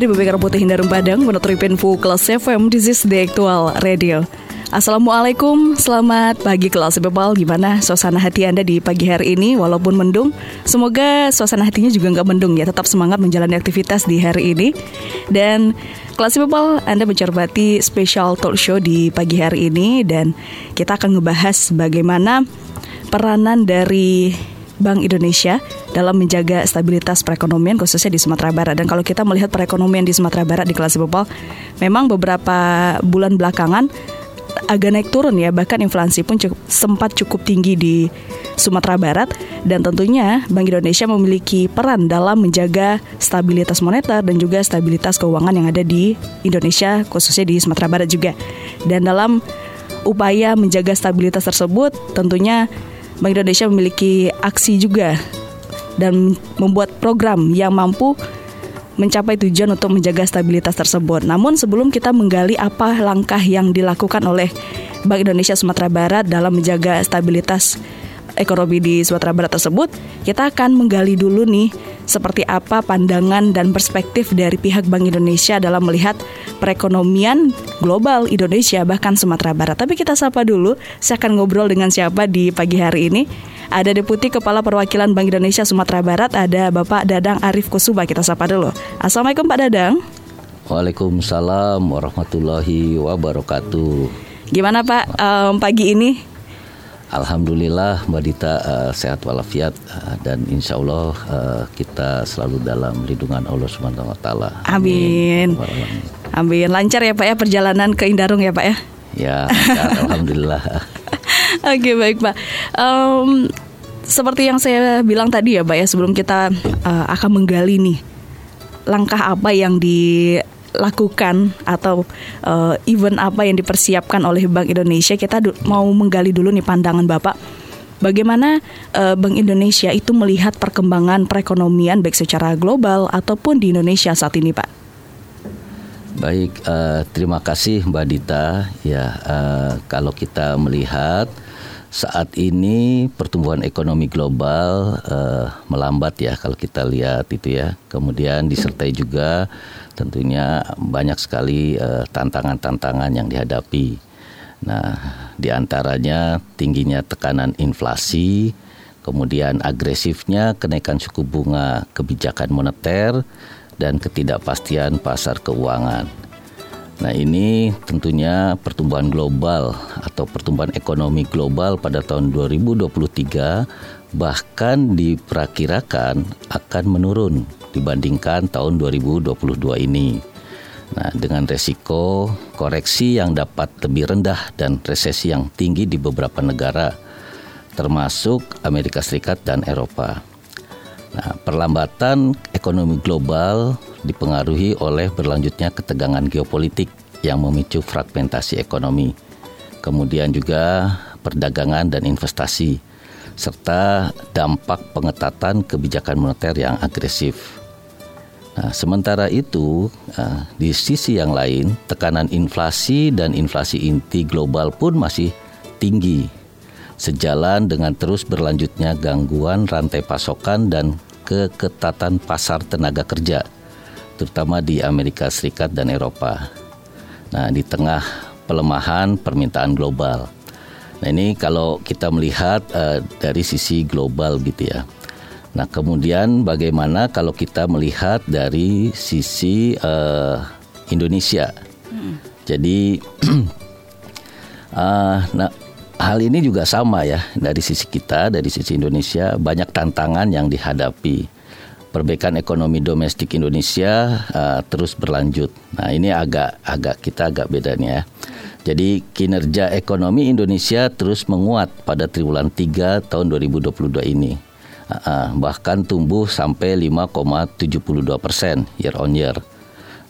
Dari BBK Putih Hindarung Padang Menurut Info Kelas FM This is the actual radio. Assalamualaikum, selamat pagi kelas people Gimana suasana hati Anda di pagi hari ini? Walaupun mendung Semoga suasana hatinya juga nggak mendung ya. Tetap semangat menjalani aktivitas di hari ini. Dan kelas people Anda mencermati special talk show di pagi hari ini. Dan kita akan ngebahas bagaimana peranan dari Bank Indonesia dalam menjaga stabilitas perekonomian khususnya di Sumatera Barat. Dan kalau kita melihat perekonomian di Sumatera Barat di kelas Bepal, memang beberapa bulan belakangan agak naik turun ya, bahkan inflasi pun cukup, sempat cukup tinggi di Sumatera Barat dan tentunya Bank Indonesia memiliki peran dalam menjaga stabilitas moneter dan juga stabilitas keuangan yang ada di Indonesia khususnya di Sumatera Barat juga. Dan dalam upaya menjaga stabilitas tersebut tentunya Bank Indonesia memiliki aksi juga dan membuat program yang mampu mencapai tujuan untuk menjaga stabilitas tersebut. Namun sebelum kita menggali apa langkah yang dilakukan oleh Bank Indonesia Sumatera Barat dalam menjaga stabilitas ekonomi di Sumatera Barat tersebut, kita akan menggali dulu nih seperti apa pandangan dan perspektif dari pihak Bank Indonesia dalam melihat perekonomian global Indonesia bahkan Sumatera Barat. Tapi kita sapa dulu, saya akan ngobrol dengan siapa di pagi hari ini. Ada Deputi Kepala Perwakilan Bank Indonesia Sumatera Barat, ada Bapak Dadang Arif Kusuba. Kita sapa dulu. Assalamualaikum Pak Dadang. Waalaikumsalam warahmatullahi wabarakatuh. Gimana Pak um, pagi ini? Alhamdulillah Mbak Dita uh, sehat walafiat uh, dan insya Allah uh, kita selalu dalam lindungan Allah Subhanahu Wa Taala. Amin. Amin. Lancar ya Pak ya perjalanan ke Indarung ya Pak ya? Ya, lancar, Alhamdulillah. Oke baik Pak. Um, seperti yang saya bilang tadi ya Pak ya sebelum kita uh, akan menggali nih langkah apa yang di lakukan atau uh, event apa yang dipersiapkan oleh Bank Indonesia kita mau menggali dulu nih pandangan Bapak bagaimana uh, Bank Indonesia itu melihat perkembangan perekonomian baik secara global ataupun di Indonesia saat ini Pak Baik, uh, terima kasih Mbak Dita. Ya, uh, kalau kita melihat saat ini pertumbuhan ekonomi global uh, melambat ya kalau kita lihat itu ya. Kemudian disertai juga tentunya banyak sekali tantangan-tantangan uh, yang dihadapi. Nah, di antaranya tingginya tekanan inflasi, kemudian agresifnya kenaikan suku bunga kebijakan moneter dan ketidakpastian pasar keuangan. Nah, ini tentunya pertumbuhan global atau pertumbuhan ekonomi global pada tahun 2023 bahkan diperkirakan akan menurun dibandingkan tahun 2022 ini. Nah, dengan resiko koreksi yang dapat lebih rendah dan resesi yang tinggi di beberapa negara termasuk Amerika Serikat dan Eropa. Nah, perlambatan ekonomi global dipengaruhi oleh berlanjutnya ketegangan geopolitik yang memicu fragmentasi ekonomi, kemudian juga perdagangan dan investasi, serta dampak pengetatan kebijakan moneter yang agresif. Nah, sementara itu, eh, di sisi yang lain, tekanan inflasi dan inflasi inti global pun masih tinggi sejalan dengan terus berlanjutnya gangguan rantai pasokan dan keketatan pasar tenaga kerja, terutama di Amerika Serikat dan Eropa. Nah, di tengah pelemahan permintaan global. Nah, ini kalau kita melihat uh, dari sisi global gitu ya. Nah, kemudian bagaimana kalau kita melihat dari sisi uh, Indonesia? Hmm. Jadi, uh, nah hal ini juga sama ya dari sisi kita, dari sisi Indonesia banyak tantangan yang dihadapi. Perbaikan ekonomi domestik Indonesia uh, terus berlanjut. Nah ini agak agak kita agak bedanya ya. Jadi kinerja ekonomi Indonesia terus menguat pada triwulan 3 tahun 2022 ini. Uh, bahkan tumbuh sampai 5,72 persen year on year.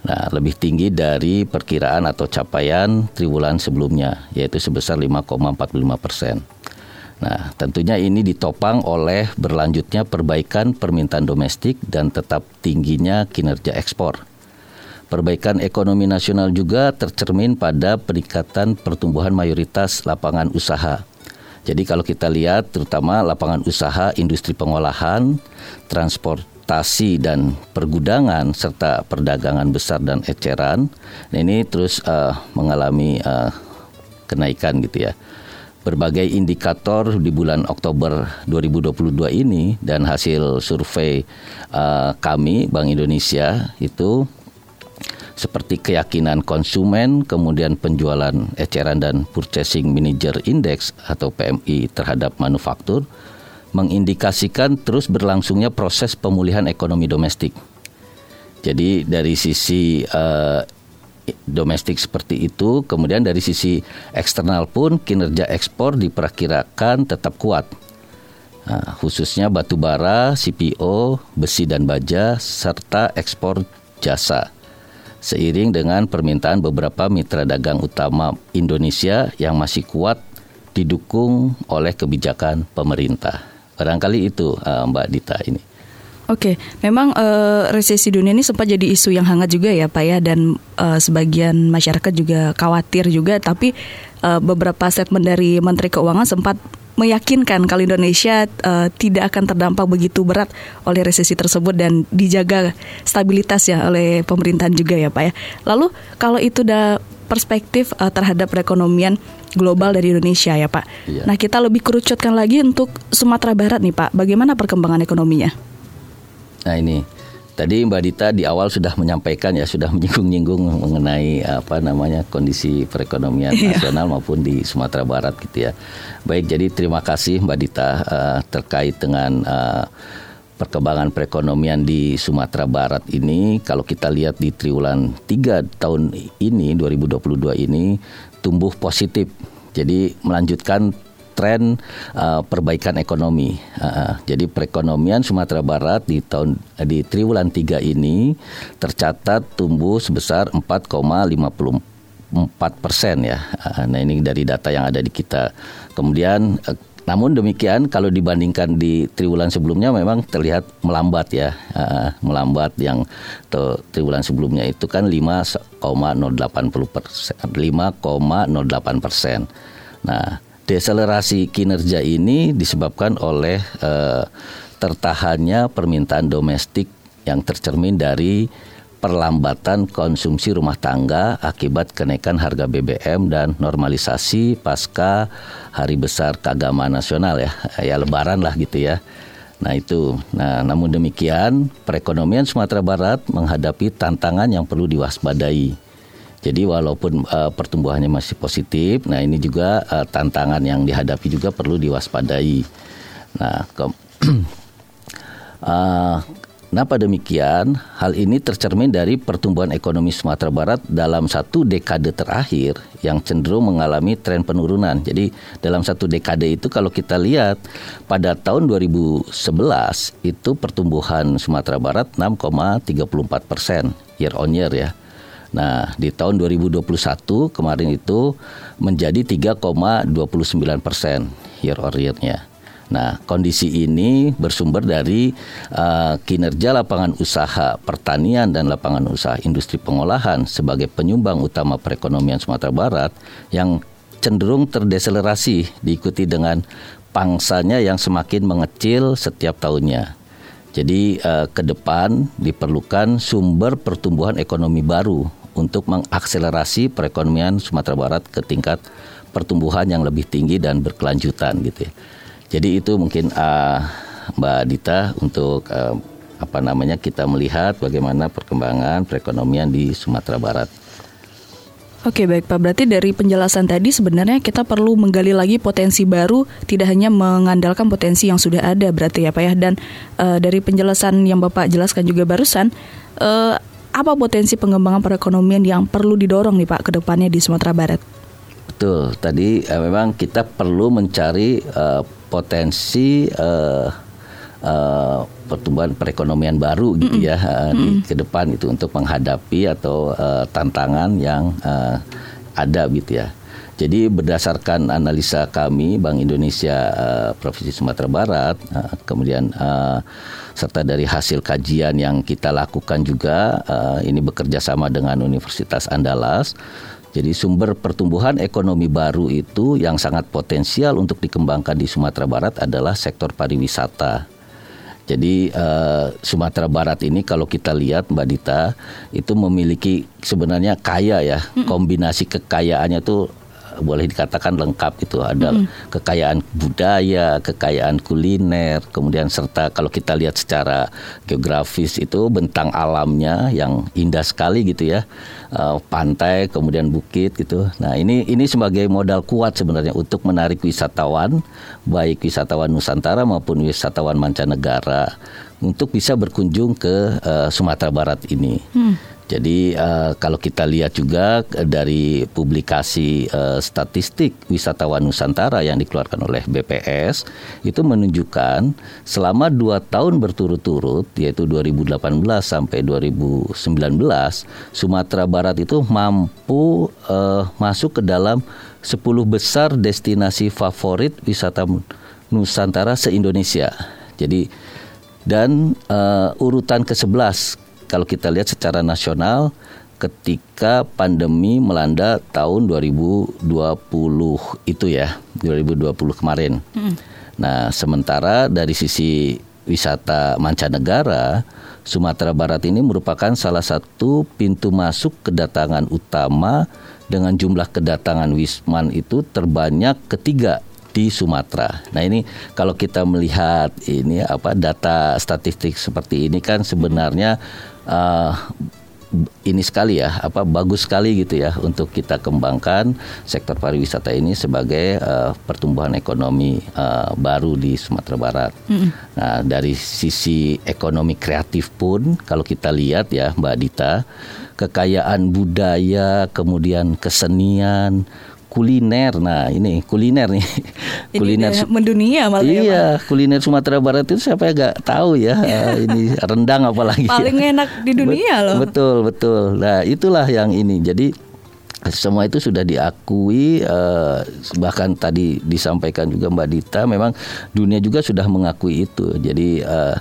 Nah, lebih tinggi dari perkiraan atau capaian triwulan sebelumnya, yaitu sebesar 5,45 persen. Nah, tentunya ini ditopang oleh berlanjutnya perbaikan permintaan domestik dan tetap tingginya kinerja ekspor. Perbaikan ekonomi nasional juga tercermin pada peningkatan pertumbuhan mayoritas lapangan usaha. Jadi kalau kita lihat terutama lapangan usaha industri pengolahan, transportasi dan pergudangan serta perdagangan besar dan eceran, ini terus uh, mengalami uh, kenaikan gitu ya berbagai indikator di bulan Oktober 2022 ini dan hasil survei uh, kami Bank Indonesia itu seperti keyakinan konsumen, kemudian penjualan eceran dan purchasing manager index atau PMI terhadap manufaktur mengindikasikan terus berlangsungnya proses pemulihan ekonomi domestik. Jadi dari sisi uh, domestik seperti itu. Kemudian dari sisi eksternal pun kinerja ekspor diperkirakan tetap kuat. Nah, khususnya batu bara, CPO, besi dan baja, serta ekspor jasa. Seiring dengan permintaan beberapa mitra dagang utama Indonesia yang masih kuat didukung oleh kebijakan pemerintah. Barangkali itu uh, Mbak Dita ini. Oke, memang uh, resesi dunia ini sempat jadi isu yang hangat juga ya Pak ya dan uh, sebagian masyarakat juga khawatir juga tapi uh, beberapa statement dari Menteri Keuangan sempat meyakinkan kalau Indonesia uh, tidak akan terdampak begitu berat oleh resesi tersebut dan dijaga stabilitas ya oleh pemerintahan juga ya Pak ya. Lalu kalau itu udah perspektif uh, terhadap perekonomian global dari Indonesia ya Pak. Iya. Nah kita lebih kerucutkan lagi untuk Sumatera Barat nih Pak. Bagaimana perkembangan ekonominya? Nah ini tadi Mbak Dita di awal sudah menyampaikan ya sudah menyinggung-nyinggung mengenai apa namanya kondisi perekonomian iya. nasional maupun di Sumatera Barat gitu ya. Baik jadi terima kasih Mbak Dita uh, terkait dengan uh, perkembangan perekonomian di Sumatera Barat ini kalau kita lihat di triwulan 3 tahun ini 2022 ini tumbuh positif. Jadi melanjutkan tren uh, perbaikan ekonomi. Uh, jadi perekonomian Sumatera Barat di tahun di triwulan 3 ini tercatat tumbuh sebesar 4,54 persen ya. Nah ini dari data yang ada di kita. Kemudian namun demikian kalau dibandingkan di triwulan sebelumnya memang terlihat melambat ya, melambat yang triwulan sebelumnya itu kan 5,080 persen, 5,08 persen. Nah Deselerasi kinerja ini disebabkan oleh uh, tertahannya permintaan domestik yang tercermin dari perlambatan konsumsi rumah tangga akibat kenaikan harga BBM dan normalisasi pasca hari besar keagamaan nasional ya, ya lebaran lah gitu ya. Nah itu, nah namun demikian perekonomian Sumatera Barat menghadapi tantangan yang perlu diwaspadai jadi walaupun uh, pertumbuhannya masih positif, nah ini juga uh, tantangan yang dihadapi juga perlu diwaspadai. Nah, ke, uh, Kenapa demikian? Hal ini tercermin dari pertumbuhan ekonomi Sumatera Barat dalam satu dekade terakhir yang cenderung mengalami tren penurunan. Jadi dalam satu dekade itu kalau kita lihat pada tahun 2011 itu pertumbuhan Sumatera Barat 6,34 persen year on year ya. Nah, di tahun 2021 kemarin itu menjadi 3,29 persen year on year-nya. Nah, kondisi ini bersumber dari uh, kinerja lapangan usaha pertanian dan lapangan usaha industri pengolahan sebagai penyumbang utama perekonomian Sumatera Barat yang cenderung terdeselerasi diikuti dengan pangsanya yang semakin mengecil setiap tahunnya. Jadi uh, ke depan diperlukan sumber pertumbuhan ekonomi baru untuk mengakselerasi perekonomian Sumatera Barat ke tingkat pertumbuhan yang lebih tinggi dan berkelanjutan gitu ya. Jadi itu mungkin uh, Mbak Dita untuk uh, apa namanya kita melihat bagaimana perkembangan perekonomian di Sumatera Barat. Oke baik Pak, berarti dari penjelasan tadi sebenarnya kita perlu menggali lagi potensi baru, tidak hanya mengandalkan potensi yang sudah ada berarti ya Pak ya. Dan uh, dari penjelasan yang Bapak jelaskan juga barusan, uh, apa potensi pengembangan perekonomian yang perlu didorong nih Pak ke depannya di Sumatera Barat? Betul, tadi uh, memang kita perlu mencari uh, potensi uh, uh, pertumbuhan perekonomian baru gitu ya uh, di ke depan itu untuk menghadapi atau uh, tantangan yang uh, ada gitu ya. Jadi berdasarkan analisa kami Bank Indonesia uh, Provinsi Sumatera Barat, uh, kemudian uh, serta dari hasil kajian yang kita lakukan juga, uh, ini bekerja sama dengan Universitas Andalas. Jadi sumber pertumbuhan ekonomi baru itu yang sangat potensial untuk dikembangkan di Sumatera Barat adalah sektor pariwisata. Jadi uh, Sumatera Barat ini kalau kita lihat Mbak Dita itu memiliki sebenarnya kaya ya kombinasi kekayaannya tuh boleh dikatakan lengkap itu ada mm. kekayaan budaya, kekayaan kuliner, kemudian serta kalau kita lihat secara geografis itu bentang alamnya yang indah sekali gitu ya, uh, pantai kemudian bukit gitu. Nah ini ini sebagai modal kuat sebenarnya untuk menarik wisatawan, baik wisatawan Nusantara maupun wisatawan mancanegara untuk bisa berkunjung ke uh, Sumatera Barat ini. Hmm. Jadi uh, kalau kita lihat juga dari publikasi uh, statistik wisatawan Nusantara yang dikeluarkan oleh BPS itu menunjukkan selama dua tahun berturut-turut yaitu 2018 sampai 2019 Sumatera Barat itu mampu uh, masuk ke dalam 10 besar destinasi favorit wisata Nusantara se-Indonesia. Jadi dan uh, urutan ke-11 kalau kita lihat secara nasional ketika pandemi melanda tahun 2020 itu ya 2020 kemarin. Hmm. Nah sementara dari sisi wisata mancanegara Sumatera Barat ini merupakan salah satu pintu masuk kedatangan utama dengan jumlah kedatangan wisman itu terbanyak ketiga di Sumatera. Nah ini kalau kita melihat ini apa data statistik seperti ini kan sebenarnya uh, ini sekali ya apa bagus sekali gitu ya untuk kita kembangkan sektor pariwisata ini sebagai uh, pertumbuhan ekonomi uh, baru di Sumatera Barat. Mm. Nah dari sisi ekonomi kreatif pun kalau kita lihat ya Mbak Dita kekayaan budaya kemudian kesenian kuliner. Nah, ini kuliner nih. Ini kuliner mendunia malah ya, Iya, ya, kuliner Sumatera Barat itu siapa yang gak tahu ya. uh, ini rendang apalagi. Paling ya. enak di dunia loh. Betul, betul. Nah, itulah yang ini. Jadi semua itu sudah diakui uh, bahkan tadi disampaikan juga Mbak Dita memang dunia juga sudah mengakui itu. Jadi uh,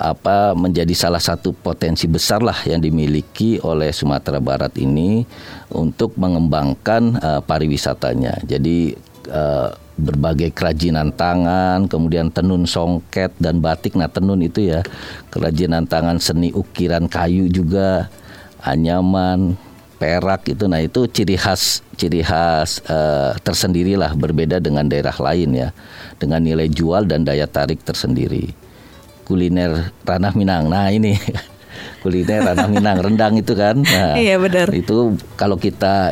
apa menjadi salah satu potensi besar lah yang dimiliki oleh Sumatera Barat ini untuk mengembangkan uh, pariwisatanya. Jadi uh, berbagai kerajinan tangan, kemudian tenun songket dan batik. Nah, tenun itu ya kerajinan tangan seni ukiran kayu juga, anyaman, perak itu. Nah, itu ciri khas ciri khas uh, tersendiri lah berbeda dengan daerah lain ya. Dengan nilai jual dan daya tarik tersendiri kuliner ranah Minang. Nah ini kuliner ranah Minang rendang itu kan. Nah, iya benar. Itu kalau kita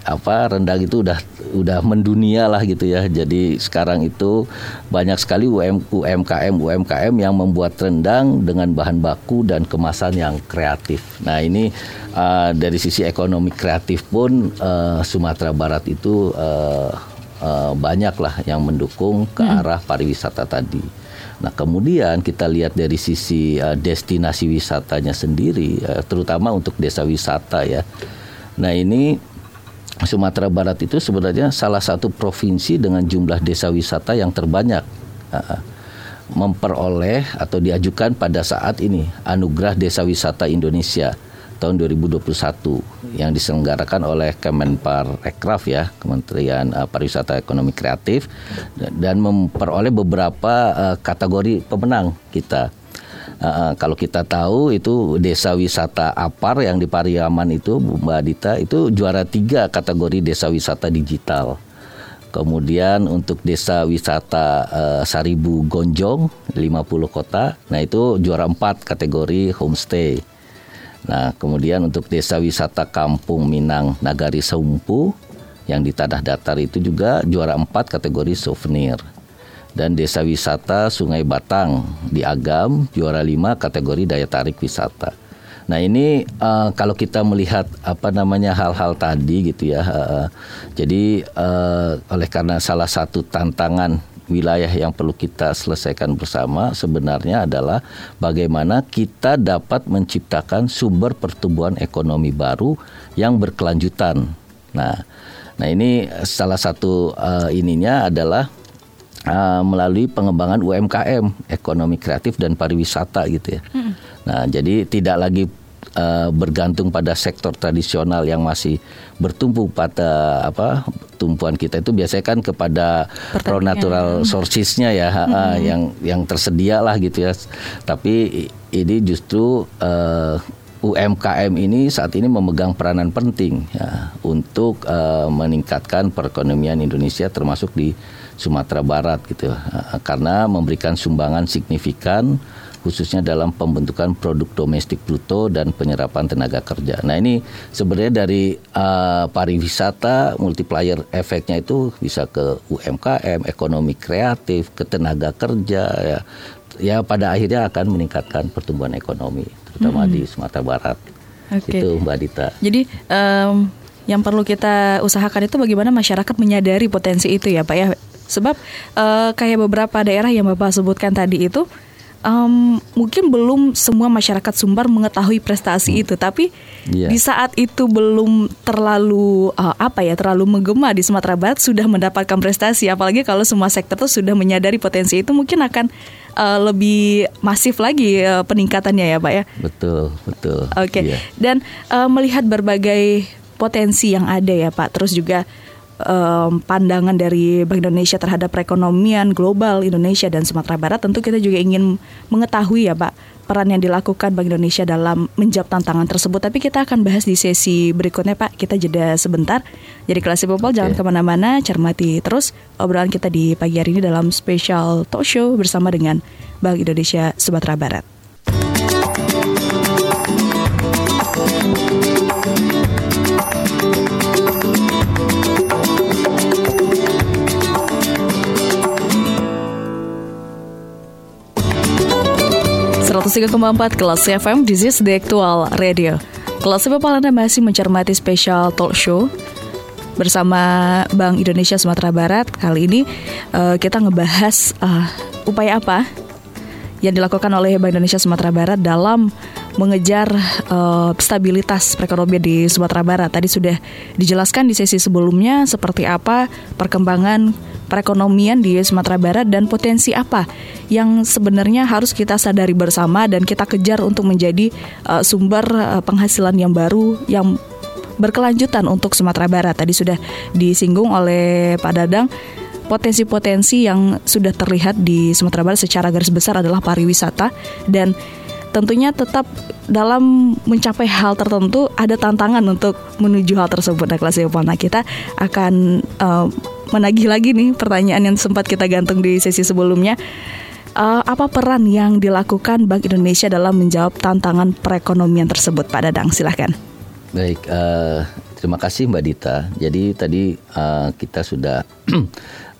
apa rendang itu udah udah mendunia lah gitu ya. Jadi sekarang itu banyak sekali UM, UMKM UMKM yang membuat rendang dengan bahan baku dan kemasan yang kreatif. Nah ini uh, dari sisi ekonomi kreatif pun uh, Sumatera Barat itu uh, uh, banyak lah yang mendukung ke hmm. arah pariwisata tadi. Nah, kemudian kita lihat dari sisi uh, destinasi wisatanya sendiri, uh, terutama untuk desa wisata ya. Nah, ini Sumatera Barat itu sebenarnya salah satu provinsi dengan jumlah desa wisata yang terbanyak. Uh, memperoleh atau diajukan pada saat ini anugerah desa wisata Indonesia tahun 2021 yang diselenggarakan oleh Kemenpar Rekraf ya Kementerian uh, Pariwisata Ekonomi Kreatif dan memperoleh beberapa uh, kategori pemenang kita. Uh, kalau kita tahu itu desa wisata Apar yang di Pariaman itu Mbak Dita itu juara tiga kategori desa wisata digital. Kemudian untuk desa wisata uh, Saribu Gonjong 50 kota, nah itu juara empat kategori homestay. Nah, kemudian untuk desa wisata Kampung Minang Nagari Sumpu yang di Tanah Datar itu juga juara empat kategori souvenir. Dan desa wisata Sungai Batang di Agam juara lima kategori daya tarik wisata. Nah ini uh, kalau kita melihat apa namanya hal-hal tadi gitu ya, uh, jadi uh, oleh karena salah satu tantangan wilayah yang perlu kita selesaikan bersama sebenarnya adalah bagaimana kita dapat menciptakan sumber pertumbuhan ekonomi baru yang berkelanjutan. Nah, nah ini salah satu uh, ininya adalah uh, melalui pengembangan UMKM, ekonomi kreatif dan pariwisata gitu ya. Hmm. Nah, jadi tidak lagi uh, bergantung pada sektor tradisional yang masih bertumpu pada apa tumpuan kita itu biasanya kan kepada raw natural sourcesnya ya hmm. yang yang tersedia lah gitu ya. Tapi ini justru uh, UMKM ini saat ini memegang peranan penting ya untuk uh, meningkatkan perekonomian Indonesia termasuk di Sumatera Barat gitu uh, karena memberikan sumbangan signifikan khususnya dalam pembentukan produk domestik bruto dan penyerapan tenaga kerja. Nah ini sebenarnya dari uh, pariwisata multiplier efeknya itu bisa ke UMKM, ekonomi kreatif, ke tenaga kerja ya. Ya pada akhirnya akan meningkatkan pertumbuhan ekonomi terutama hmm. di Sumatera Barat. Okay. Itu Mbak Dita. Jadi um, yang perlu kita usahakan itu bagaimana masyarakat menyadari potensi itu ya Pak ya. Sebab uh, kayak beberapa daerah yang Bapak sebutkan tadi itu um, mungkin belum semua masyarakat Sumbar mengetahui prestasi hmm. itu, tapi yeah. di saat itu belum terlalu uh, apa ya terlalu menggema di Sumatera Barat sudah mendapatkan prestasi, apalagi kalau semua sektor itu sudah menyadari potensi itu mungkin akan uh, lebih masif lagi uh, peningkatannya ya, Pak ya. Betul, betul. Oke. Okay. Yeah. Dan uh, melihat berbagai potensi yang ada ya, Pak, terus juga um, pandangan dari Bank Indonesia terhadap perekonomian global Indonesia dan Sumatera Barat, tentu kita juga ingin mengetahui ya Pak peran yang dilakukan Bank Indonesia dalam menjawab tantangan tersebut. Tapi kita akan bahas di sesi berikutnya Pak. Kita jeda sebentar. Jadi kelas Popol okay. jangan ke mana-mana, cermati terus obrolan kita di pagi hari ini dalam special talk show bersama dengan Bank Indonesia Sumatera Barat. 103,4 Kelas FM This is the actual radio Kelas FM Anda masih mencermati special talk show Bersama Bank Indonesia Sumatera Barat Kali ini uh, kita ngebahas uh, upaya apa yang dilakukan oleh Bank Indonesia Sumatera Barat dalam mengejar uh, stabilitas perekonomian di Sumatera Barat. Tadi sudah dijelaskan di sesi sebelumnya seperti apa perkembangan perekonomian di Sumatera Barat dan potensi apa yang sebenarnya harus kita sadari bersama dan kita kejar untuk menjadi uh, sumber uh, penghasilan yang baru yang berkelanjutan untuk Sumatera Barat. Tadi sudah disinggung oleh Pak Dadang potensi-potensi yang sudah terlihat di Sumatera Barat secara garis besar adalah pariwisata dan tentunya tetap dalam mencapai hal tertentu ada tantangan untuk menuju hal tersebut. Nah, kelas kita akan uh, menagih lagi nih pertanyaan yang sempat kita gantung di sesi sebelumnya. Uh, apa peran yang dilakukan Bank Indonesia dalam menjawab tantangan perekonomian tersebut, Pak Dadang? Silahkan. Baik, uh, terima kasih Mbak Dita. Jadi tadi uh, kita sudah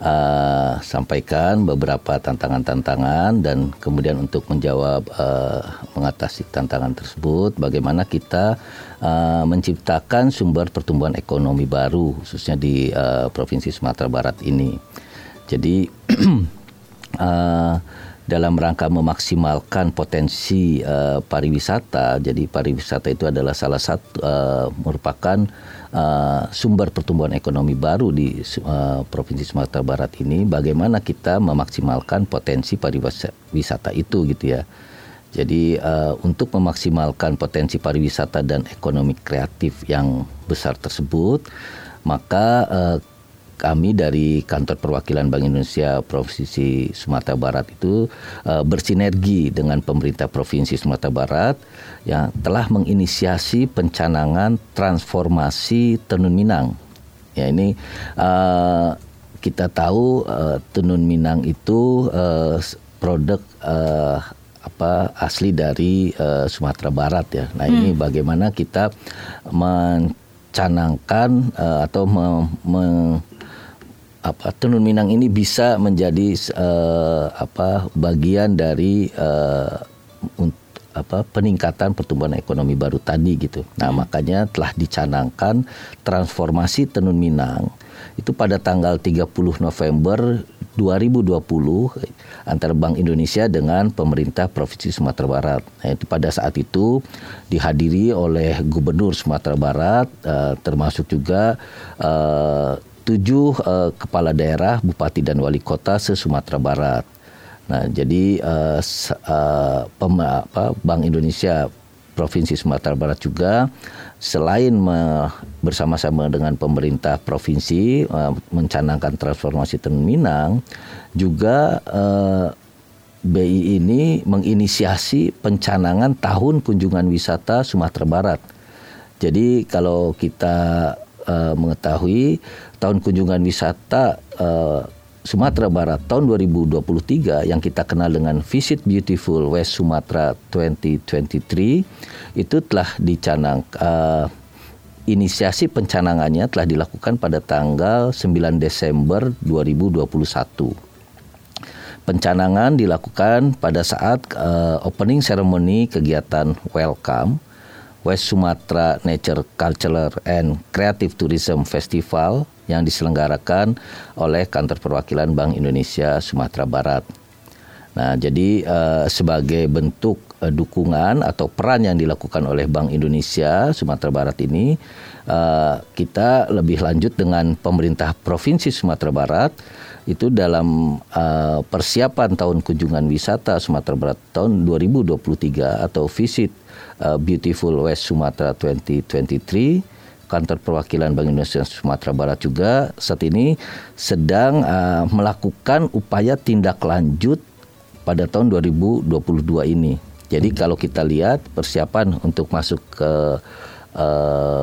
uh, sampaikan beberapa tantangan-tantangan dan kemudian untuk menjawab uh, mengatasi tantangan tersebut bagaimana kita uh, menciptakan sumber pertumbuhan ekonomi baru khususnya di uh, provinsi Sumatera Barat ini. Jadi uh, dalam rangka memaksimalkan potensi uh, pariwisata. Jadi pariwisata itu adalah salah satu uh, merupakan uh, sumber pertumbuhan ekonomi baru di uh, provinsi Sumatera Barat ini. Bagaimana kita memaksimalkan potensi pariwisata itu gitu ya. Jadi uh, untuk memaksimalkan potensi pariwisata dan ekonomi kreatif yang besar tersebut, maka uh, kami dari kantor perwakilan Bank Indonesia Provinsi Sumatera Barat itu uh, bersinergi dengan pemerintah Provinsi Sumatera Barat yang telah menginisiasi pencanangan transformasi Tenun Minang. Ya ini uh, kita tahu uh, Tenun Minang itu uh, produk uh, apa asli dari uh, Sumatera Barat ya. Nah hmm. ini bagaimana kita mencanangkan uh, atau me, me, apa tenun Minang ini bisa menjadi uh, apa bagian dari uh, apa peningkatan pertumbuhan ekonomi baru tadi gitu. Nah, hmm. makanya telah dicanangkan transformasi tenun Minang itu pada tanggal 30 November 2020 antara Bank Indonesia dengan pemerintah Provinsi Sumatera Barat. Itu pada saat itu dihadiri oleh Gubernur Sumatera Barat, uh, termasuk juga uh, tujuh uh, kepala daerah, bupati dan wali kota se Sumatera Barat. Nah, jadi uh, pem, apa, Bank Indonesia Provinsi Sumatera Barat juga selain bersama-sama dengan pemerintah provinsi uh, mencanangkan transformasi Tenun juga eh, BI ini menginisiasi pencanangan tahun kunjungan wisata Sumatera Barat. Jadi kalau kita uh, mengetahui tahun kunjungan wisata Sumatera Barat tahun 2023 yang kita kenal dengan Visit Beautiful West Sumatera 2023 itu telah dicanang uh, inisiasi pencanangannya telah dilakukan pada tanggal 9 Desember 2021. Pencanangan dilakukan pada saat uh, opening ceremony kegiatan welcome West Sumatra Nature Cultural and Creative Tourism Festival yang diselenggarakan oleh Kantor Perwakilan Bank Indonesia Sumatera Barat. Nah, jadi uh, sebagai bentuk uh, dukungan atau peran yang dilakukan oleh Bank Indonesia Sumatera Barat ini, uh, kita lebih lanjut dengan pemerintah Provinsi Sumatera Barat itu dalam uh, persiapan tahun kunjungan wisata Sumatera Barat tahun 2023 atau Visit uh, Beautiful West Sumatera 2023 kantor perwakilan Bank Indonesia Sumatera Barat juga saat ini sedang uh, melakukan upaya tindak lanjut pada tahun 2022 ini. Jadi kalau kita lihat persiapan untuk masuk ke uh,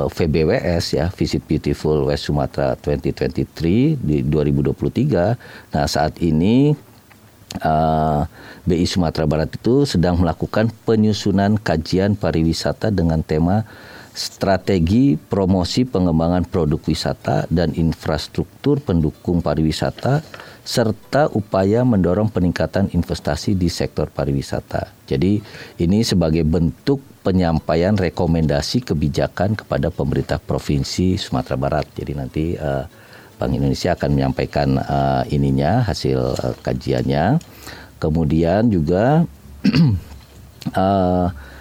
VBWS ya Visit Beautiful West Sumatera 2023 di 2023. Nah saat ini uh, BI Sumatera Barat itu sedang melakukan penyusunan kajian pariwisata dengan tema strategi promosi pengembangan produk wisata dan infrastruktur pendukung pariwisata serta upaya mendorong peningkatan investasi di sektor pariwisata. Jadi ini sebagai bentuk penyampaian rekomendasi kebijakan kepada pemerintah provinsi Sumatera Barat. Jadi nanti uh, Bank Indonesia akan menyampaikan uh, ininya hasil uh, kajiannya. Kemudian juga uh,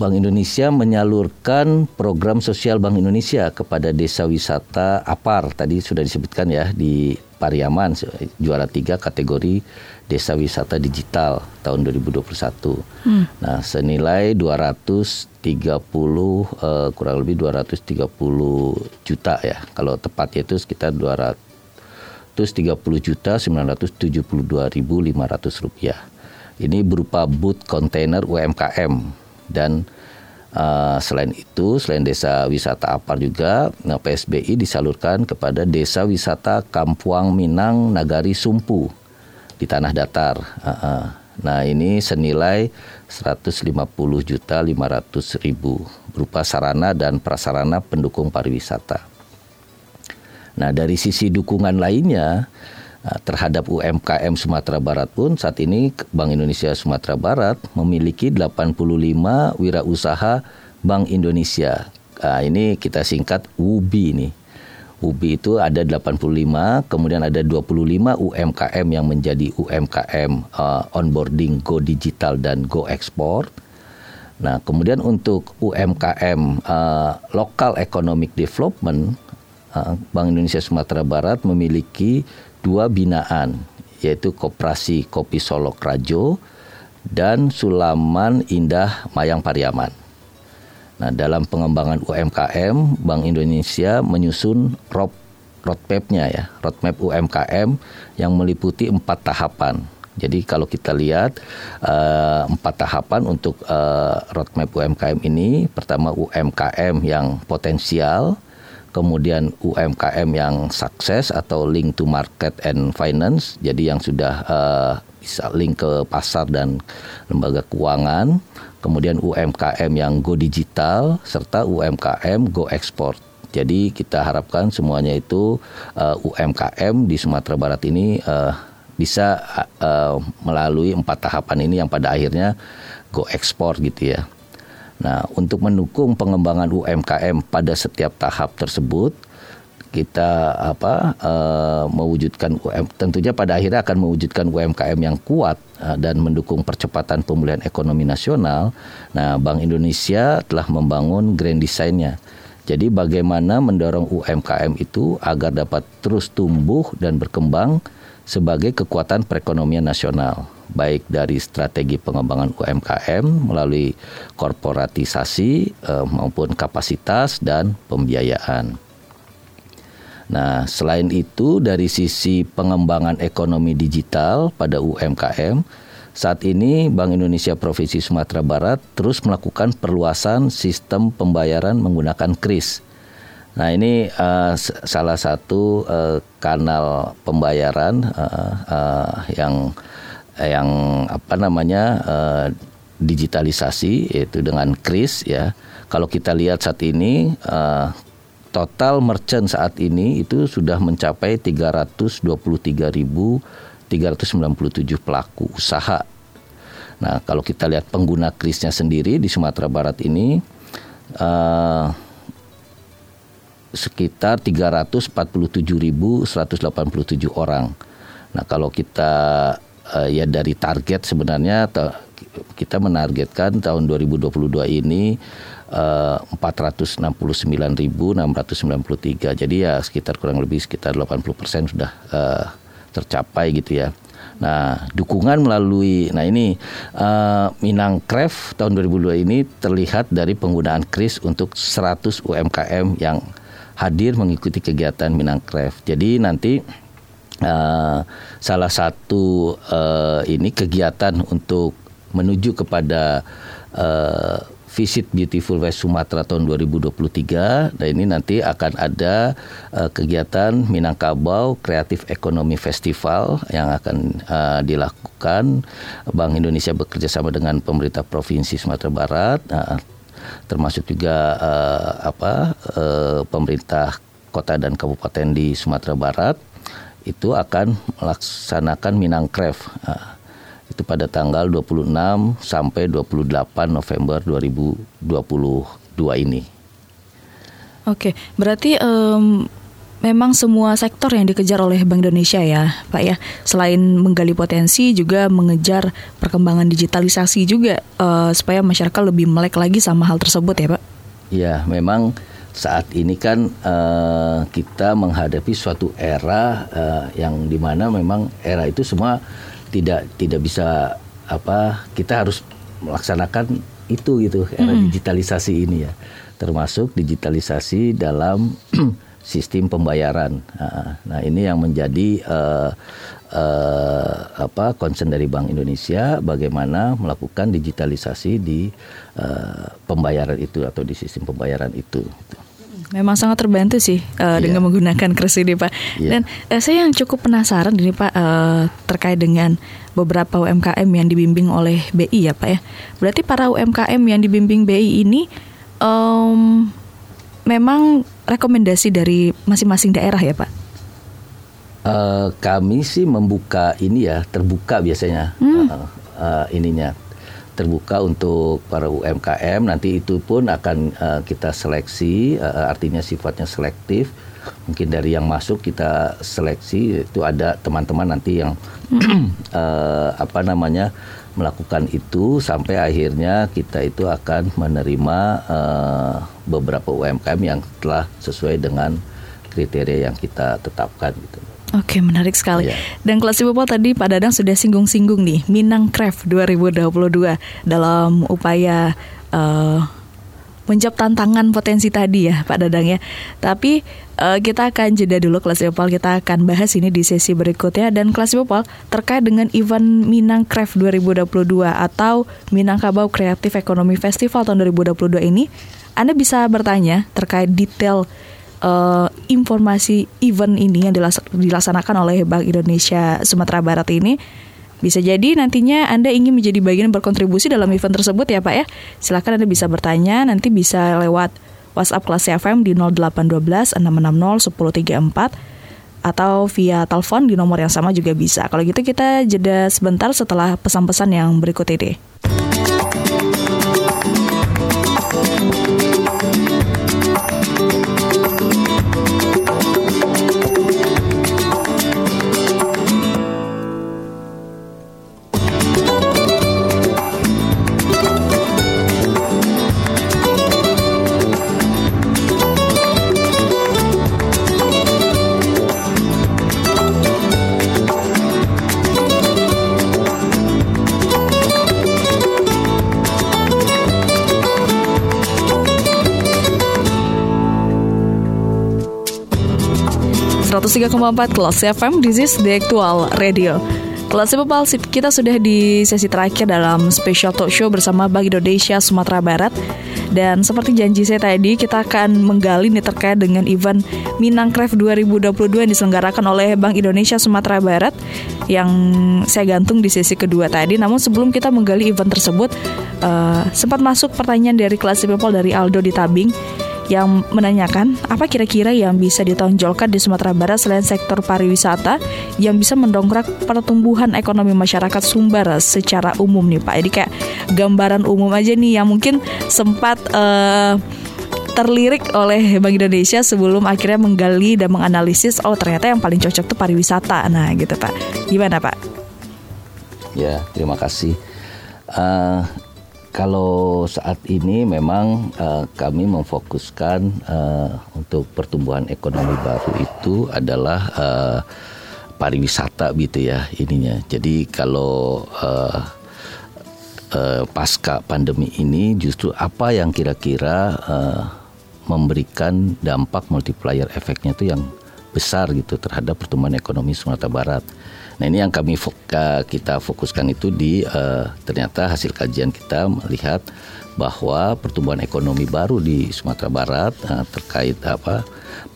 Bank Indonesia menyalurkan program sosial Bank Indonesia kepada desa wisata APAR tadi sudah disebutkan ya di Pariaman juara tiga kategori desa wisata digital tahun 2021. Hmm. Nah senilai 230 uh, eh, kurang lebih 230 juta ya kalau tepatnya itu sekitar 230 juta 972 ribu 500 rupiah. Ini berupa boot kontainer UMKM dan Uh, selain itu, selain desa wisata Apar juga, nah, PSBI disalurkan kepada desa wisata Kampuang Minang Nagari Sumpu di tanah datar. Uh, uh. Nah ini senilai 150 juta 500 ribu berupa sarana dan prasarana pendukung pariwisata. Nah dari sisi dukungan lainnya, terhadap UMKM Sumatera Barat pun saat ini Bank Indonesia Sumatera Barat memiliki 85 wirausaha Bank Indonesia. Nah, ini kita singkat UBI ini. UBI itu ada 85, kemudian ada 25 UMKM yang menjadi UMKM uh, onboarding Go Digital dan Go Export. Nah, kemudian untuk UMKM uh, Local Economic Development, Bank Indonesia Sumatera Barat memiliki dua binaan yaitu Koperasi Kopi Solok Rajo dan Sulaman Indah Mayang Pariaman. Nah, dalam pengembangan UMKM, Bank Indonesia menyusun road roadmap-nya ya, roadmap UMKM yang meliputi empat tahapan. Jadi kalau kita lihat uh, empat tahapan untuk uh, roadmap UMKM ini, pertama UMKM yang potensial, kemudian UMKM yang sukses atau link to market and finance, jadi yang sudah uh, bisa link ke pasar dan lembaga keuangan, kemudian UMKM yang go digital serta UMKM go export. Jadi kita harapkan semuanya itu uh, eh, UMKM di Sumatera Barat ini uh, bisa uh, melalui empat tahapan ini yang pada akhirnya go ekspor gitu ya. Nah, untuk mendukung pengembangan UMKM pada setiap tahap tersebut, kita apa uh, mewujudkan UM, tentunya pada akhirnya akan mewujudkan UMKM yang kuat uh, dan mendukung percepatan pemulihan ekonomi nasional. Nah, Bank Indonesia telah membangun grand design-nya. Jadi bagaimana mendorong UMKM itu agar dapat terus tumbuh dan berkembang sebagai kekuatan perekonomian nasional, baik dari strategi pengembangan UMKM melalui korporatisasi uh, maupun kapasitas dan pembiayaan. Nah, selain itu dari sisi pengembangan ekonomi digital pada UMKM, saat ini Bank Indonesia Provinsi Sumatera Barat terus melakukan perluasan sistem pembayaran menggunakan KRIS. Nah, ini uh, salah satu uh, kanal pembayaran uh, uh, yang yang apa namanya uh, digitalisasi yaitu dengan KRIS ya. Kalau kita lihat saat ini uh, total merchant saat ini itu sudah mencapai 323.397 pelaku usaha. Nah, kalau kita lihat pengguna krisnya sendiri di Sumatera Barat ini uh, sekitar 347.187 orang. Nah, kalau kita uh, ya dari target sebenarnya kita menargetkan tahun 2022 ini uh, 469.693. Jadi ya sekitar kurang lebih sekitar 80 persen sudah uh, tercapai gitu ya. Nah, dukungan melalui nah ini uh, Craft tahun 2002 ini terlihat dari penggunaan kris untuk 100 UMKM yang hadir mengikuti kegiatan Minang Craft. Jadi nanti uh, salah satu uh, ini kegiatan untuk menuju kepada uh, Visit Beautiful West Sumatera tahun 2023 dan ini nanti akan ada uh, kegiatan Minangkabau Kreatif Ekonomi Festival yang akan uh, dilakukan. Bank Indonesia bekerja sama dengan pemerintah Provinsi Sumatera Barat. Uh, termasuk juga uh, apa uh, pemerintah kota dan kabupaten di Sumatera Barat itu akan melaksanakan Minangkref uh, itu pada tanggal 26 sampai 28 November 2022 ini. Oke, berarti um, memang semua sektor yang dikejar oleh Bank Indonesia ya, Pak ya. Selain menggali potensi, juga mengejar perkembangan digitalisasi juga uh, supaya masyarakat lebih melek lagi sama hal tersebut ya, Pak. Ya, memang saat ini kan uh, kita menghadapi suatu era uh, yang di mana memang era itu semua tidak tidak bisa apa kita harus melaksanakan itu gitu era mm. digitalisasi ini ya termasuk digitalisasi dalam sistem pembayaran nah ini yang menjadi uh, uh, apa concern dari Bank Indonesia bagaimana melakukan digitalisasi di uh, pembayaran itu atau di sistem pembayaran itu. Memang sangat terbantu sih uh, yeah. dengan menggunakan kris ini Pak. Yeah. Dan uh, saya yang cukup penasaran ini Pak uh, terkait dengan beberapa UMKM yang dibimbing oleh BI ya Pak ya. Berarti para UMKM yang dibimbing BI ini um, memang rekomendasi dari masing-masing daerah ya Pak? Uh, kami sih membuka ini ya terbuka biasanya hmm. uh, uh, ininya terbuka untuk para UMKM. Nanti itu pun akan uh, kita seleksi, uh, artinya sifatnya selektif. Mungkin dari yang masuk kita seleksi itu ada teman-teman nanti yang uh, apa namanya melakukan itu sampai akhirnya kita itu akan menerima uh, beberapa UMKM yang telah sesuai dengan kriteria yang kita tetapkan gitu. Oke, menarik sekali. Yeah. Dan kelas People tadi Pak Dadang sudah singgung-singgung nih Minang Craft 2022 dalam upaya uh, menjawab tantangan potensi tadi ya Pak Dadang ya. Tapi uh, kita akan jeda dulu kelas People kita akan bahas ini di sesi berikutnya. Dan kelas People terkait dengan event Minang Craft 2022 atau Minangkabau Creative Economy Festival tahun 2022 ini Anda bisa bertanya terkait detail uh, informasi event ini yang dilaksanakan oleh Bank Indonesia Sumatera Barat ini bisa jadi nantinya Anda ingin menjadi bagian berkontribusi dalam event tersebut ya Pak ya. Silakan Anda bisa bertanya, nanti bisa lewat WhatsApp kelas FM di 0812 660 1034 atau via telepon di nomor yang sama juga bisa. Kalau gitu kita jeda sebentar setelah pesan-pesan yang berikut ini. 103,4 Kelas FM, this is the actual radio. Kelas People, kita sudah di sesi terakhir dalam special talk show bersama Bank Indonesia Sumatera Barat. Dan seperti janji saya tadi, kita akan menggali nih terkait dengan event Minangkref 2022 yang diselenggarakan oleh Bank Indonesia Sumatera Barat yang saya gantung di sesi kedua tadi. Namun sebelum kita menggali event tersebut, uh, sempat masuk pertanyaan dari kelas People dari Aldo di Tabing yang menanyakan apa kira-kira yang bisa ditonjolkan di Sumatera Barat selain sektor pariwisata yang bisa mendongkrak pertumbuhan ekonomi masyarakat Sumbar secara umum nih Pak. Jadi kayak gambaran umum aja nih yang mungkin sempat uh, terlirik oleh Bank Indonesia sebelum akhirnya menggali dan menganalisis oh ternyata yang paling cocok tuh pariwisata. Nah, gitu Pak. Gimana Pak? Ya, terima kasih. Uh, kalau saat ini memang uh, kami memfokuskan uh, untuk pertumbuhan ekonomi baru itu adalah uh, pariwisata gitu ya ininya. Jadi kalau uh, uh, pasca pandemi ini justru apa yang kira-kira uh, memberikan dampak multiplier efeknya itu yang besar gitu terhadap pertumbuhan ekonomi Sumatera Barat. Nah ini yang kami kita fokuskan itu di uh, ternyata hasil kajian kita melihat bahwa pertumbuhan ekonomi baru di Sumatera Barat uh, terkait apa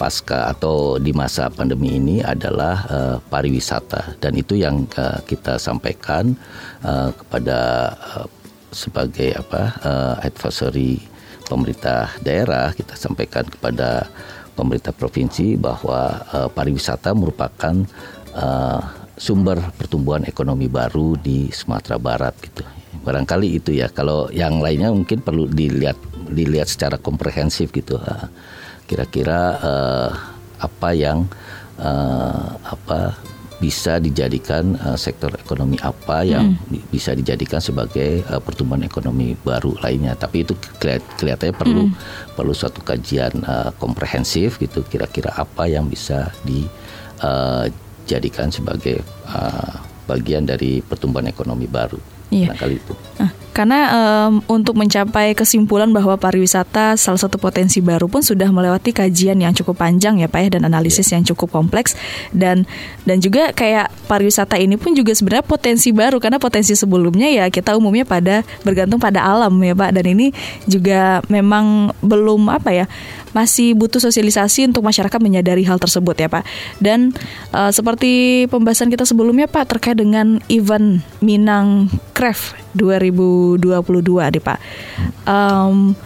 pasca atau di masa pandemi ini adalah uh, pariwisata. Dan itu yang uh, kita sampaikan uh, kepada uh, sebagai apa uh, advisory pemerintah daerah. Kita sampaikan kepada pemerintah provinsi bahwa uh, pariwisata merupakan uh, sumber pertumbuhan ekonomi baru di Sumatera Barat gitu. Barangkali itu ya. Kalau yang lainnya mungkin perlu dilihat dilihat secara komprehensif gitu. Kira-kira uh, apa yang uh, apa bisa dijadikan uh, sektor ekonomi apa yang hmm. bisa dijadikan sebagai uh, pertumbuhan ekonomi baru lainnya. Tapi itu kelihatannya perlu hmm. perlu suatu kajian uh, komprehensif gitu. Kira-kira apa yang bisa di uh, jadikan sebagai uh, bagian dari pertumbuhan ekonomi baru. Iya. kali itu. Uh, karena um, untuk mencapai kesimpulan bahwa pariwisata salah satu potensi baru pun sudah melewati kajian yang cukup panjang ya Pak ya dan analisis yeah. yang cukup kompleks dan dan juga kayak pariwisata ini pun juga sebenarnya potensi baru karena potensi sebelumnya ya kita umumnya pada bergantung pada alam ya Pak dan ini juga memang belum apa ya masih butuh sosialisasi untuk masyarakat menyadari hal tersebut ya Pak. Dan uh, seperti pembahasan kita sebelumnya Pak terkait dengan event Minang Craft 2022 deh Pak. Um,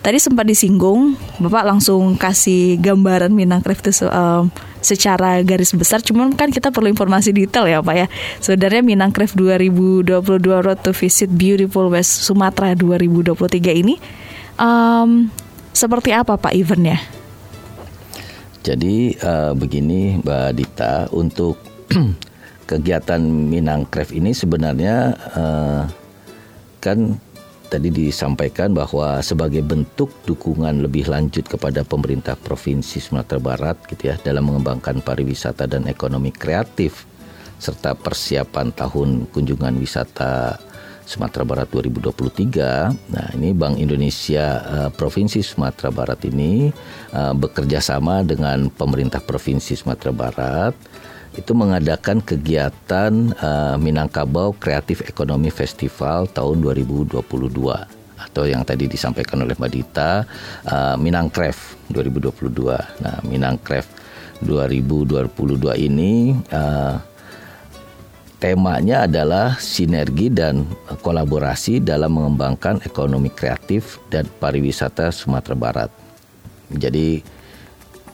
tadi sempat disinggung, Bapak langsung kasih gambaran Minang Craft itu um, secara garis besar. Cuman kan kita perlu informasi detail ya Pak ya. Sebenarnya Minang Craft 2022 Road to Visit Beautiful West Sumatera 2023 ini um, seperti apa Pak eventnya? Jadi uh, begini Mbak Dita untuk kegiatan Minang Craft ini sebenarnya uh, kan tadi disampaikan bahwa sebagai bentuk dukungan lebih lanjut kepada pemerintah provinsi Sumatera Barat gitu ya dalam mengembangkan pariwisata dan ekonomi kreatif serta persiapan tahun kunjungan wisata Sumatera Barat 2023. Nah, ini Bank Indonesia uh, Provinsi Sumatera Barat ini uh, bekerja sama dengan pemerintah Provinsi Sumatera Barat itu mengadakan kegiatan uh, Minangkabau Kreatif Ekonomi Festival tahun 2022 atau yang tadi disampaikan oleh Mbak Dita uh, Minangkref 2022. Nah, Minangkref 2022 ini uh, temanya adalah sinergi dan kolaborasi dalam mengembangkan ekonomi kreatif dan pariwisata Sumatera Barat. Jadi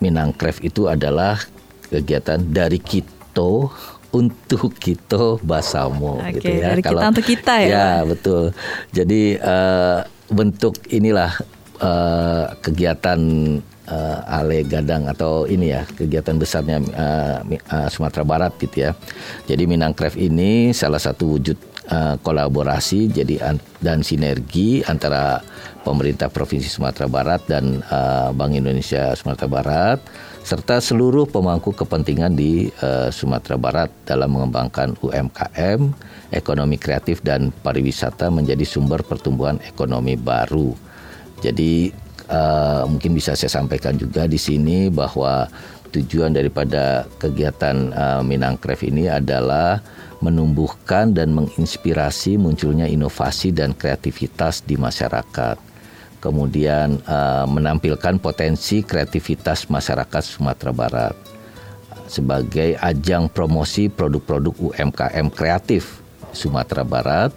Minangkref itu adalah kegiatan dari Kito untuk Kito Basamo Oke, gitu ya. Dari Kalau, kita untuk kita ya. Ya, betul. Jadi uh, bentuk inilah uh, kegiatan uh, Ale Gadang atau ini ya kegiatan besarnya uh, uh, Sumatera Barat gitu ya. Jadi Minangkref ini salah satu wujud uh, kolaborasi jadi an dan sinergi antara pemerintah Provinsi Sumatera Barat dan uh, Bank Indonesia Sumatera Barat serta seluruh pemangku kepentingan di uh, Sumatera Barat dalam mengembangkan UMKM, ekonomi kreatif dan pariwisata menjadi sumber pertumbuhan ekonomi baru. Jadi uh, mungkin bisa saya sampaikan juga di sini bahwa tujuan daripada kegiatan uh, Minangkref ini adalah menumbuhkan dan menginspirasi munculnya inovasi dan kreativitas di masyarakat. Kemudian uh, menampilkan potensi kreativitas masyarakat Sumatera Barat sebagai ajang promosi produk-produk UMKM kreatif Sumatera Barat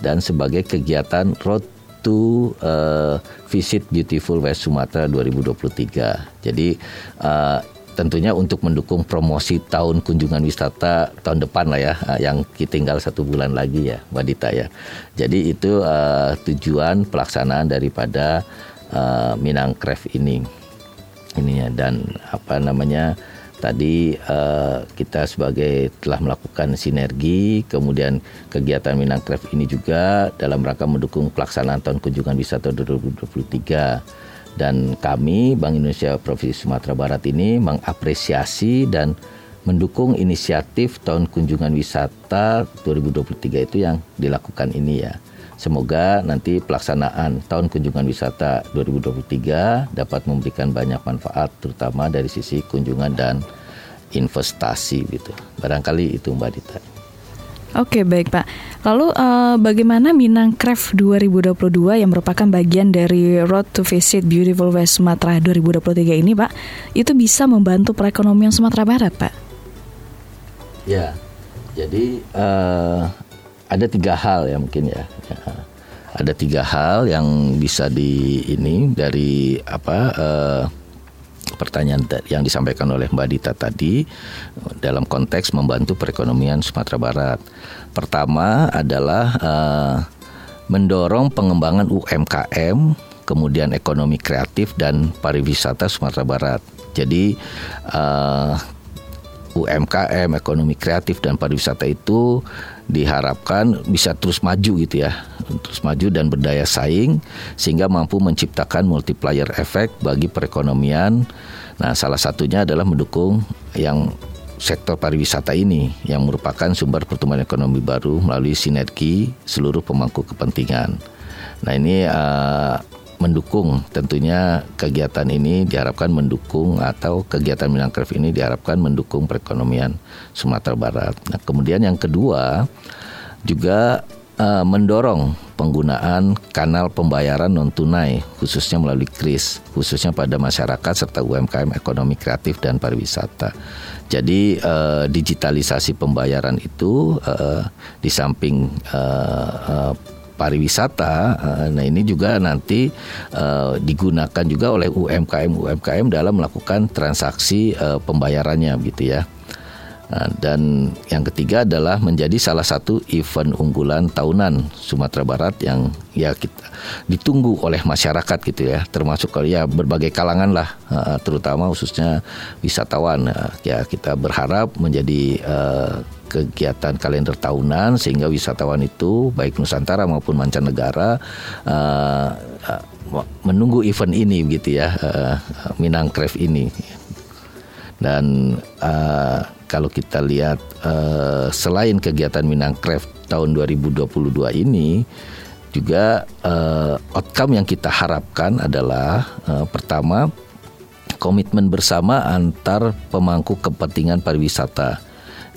dan sebagai kegiatan road to uh, visit beautiful West Sumatera 2023. Jadi uh, tentunya untuk mendukung promosi tahun kunjungan wisata tahun depan lah ya uh, yang tinggal satu bulan lagi ya Mbak Dita ya. Jadi itu uh, tujuan pelaksanaan daripada uh, Craft ini ininya dan apa namanya Tadi uh, kita sebagai telah melakukan sinergi, kemudian kegiatan Minangkref ini juga dalam rangka mendukung pelaksanaan tahun kunjungan wisata 2023 dan kami Bank Indonesia Provinsi Sumatera Barat ini mengapresiasi dan mendukung inisiatif tahun kunjungan wisata 2023 itu yang dilakukan ini ya. Semoga nanti pelaksanaan tahun kunjungan wisata 2023 dapat memberikan banyak manfaat terutama dari sisi kunjungan dan investasi gitu. Barangkali itu Mbak Dita. Oke baik Pak. Lalu uh, bagaimana Minangcraft 2022 yang merupakan bagian dari Road to Visit Beautiful West Sumatera 2023 ini Pak, itu bisa membantu perekonomian Sumatera Barat Pak? Ya, jadi uh, ada tiga hal ya mungkin ya. ya. Ada tiga hal yang bisa di ini dari apa uh, pertanyaan yang disampaikan oleh Mbak Dita tadi dalam konteks membantu perekonomian Sumatera Barat. Pertama adalah uh, mendorong pengembangan UMKM, kemudian ekonomi kreatif dan pariwisata Sumatera Barat. Jadi uh, UMKM, ekonomi kreatif dan pariwisata itu diharapkan bisa terus maju gitu ya, terus maju dan berdaya saing sehingga mampu menciptakan multiplier efek bagi perekonomian. Nah, salah satunya adalah mendukung yang sektor pariwisata ini yang merupakan sumber pertumbuhan ekonomi baru melalui sinergi seluruh pemangku kepentingan. Nah, ini uh, mendukung tentunya kegiatan ini diharapkan mendukung atau kegiatan Minangkrev ini diharapkan mendukung perekonomian Sumatera Barat. Nah, kemudian yang kedua juga uh, mendorong penggunaan kanal pembayaran non tunai khususnya melalui KRIS khususnya pada masyarakat serta UMKM ekonomi kreatif dan pariwisata. Jadi uh, digitalisasi pembayaran itu uh, di samping uh, uh, pariwisata. Eh, nah ini juga nanti uh, digunakan juga oleh UMKM UMKM dalam melakukan transaksi uh, pembayarannya gitu ya. Nah, dan yang ketiga adalah menjadi salah satu event unggulan tahunan Sumatera Barat yang ya kita ditunggu oleh masyarakat gitu ya, termasuk ya berbagai kalangan lah, terutama khususnya wisatawan. Ya kita berharap menjadi kegiatan kalender tahunan sehingga wisatawan itu baik Nusantara maupun mancanegara uh, menunggu event ini gitu ya uh, Minangkref ini. Dan uh, kalau kita lihat uh, selain kegiatan Minangkref tahun 2022 ini juga uh, outcome yang kita harapkan adalah uh, pertama komitmen bersama antar pemangku kepentingan pariwisata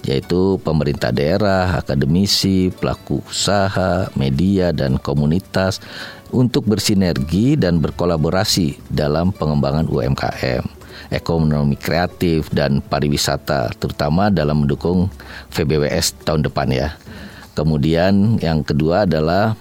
yaitu pemerintah daerah, akademisi, pelaku usaha, media, dan komunitas untuk bersinergi dan berkolaborasi dalam pengembangan UMKM, ekonomi kreatif, dan pariwisata, terutama dalam mendukung VBWS tahun depan ya. Kemudian yang kedua adalah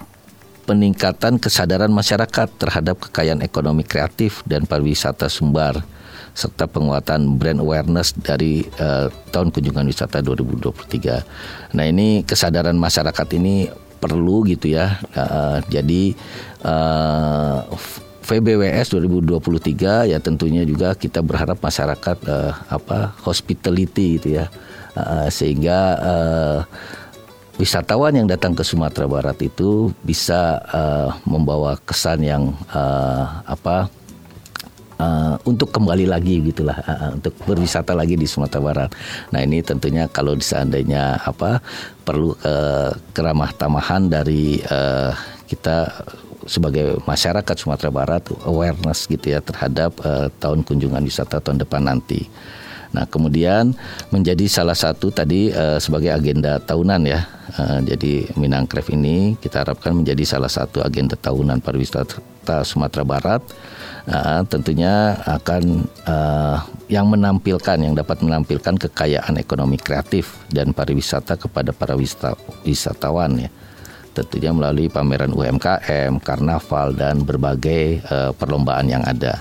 peningkatan kesadaran masyarakat terhadap kekayaan ekonomi kreatif dan pariwisata sumbar serta penguatan brand awareness dari uh, tahun kunjungan wisata 2023. Nah ini kesadaran masyarakat ini perlu gitu ya. Uh, jadi uh, VBWS 2023 ya tentunya juga kita berharap masyarakat uh, apa hospitality gitu ya uh, sehingga uh, wisatawan yang datang ke Sumatera Barat itu bisa uh, membawa kesan yang uh, apa uh, untuk kembali lagi gitulah uh, untuk berwisata lagi di Sumatera Barat. Nah ini tentunya kalau seandainya apa perlu uh, keramah tamahan dari uh, kita sebagai masyarakat Sumatera Barat awareness gitu ya terhadap uh, tahun kunjungan wisata tahun depan nanti. Nah, kemudian menjadi salah satu tadi uh, sebagai agenda tahunan ya. Uh, jadi Minangkref ini kita harapkan menjadi salah satu agenda tahunan pariwisata Sumatera Barat. Uh, tentunya akan uh, yang menampilkan yang dapat menampilkan kekayaan ekonomi kreatif dan pariwisata kepada para wisatawan ya tentunya melalui pameran UMKM, karnaval dan berbagai uh, perlombaan yang ada.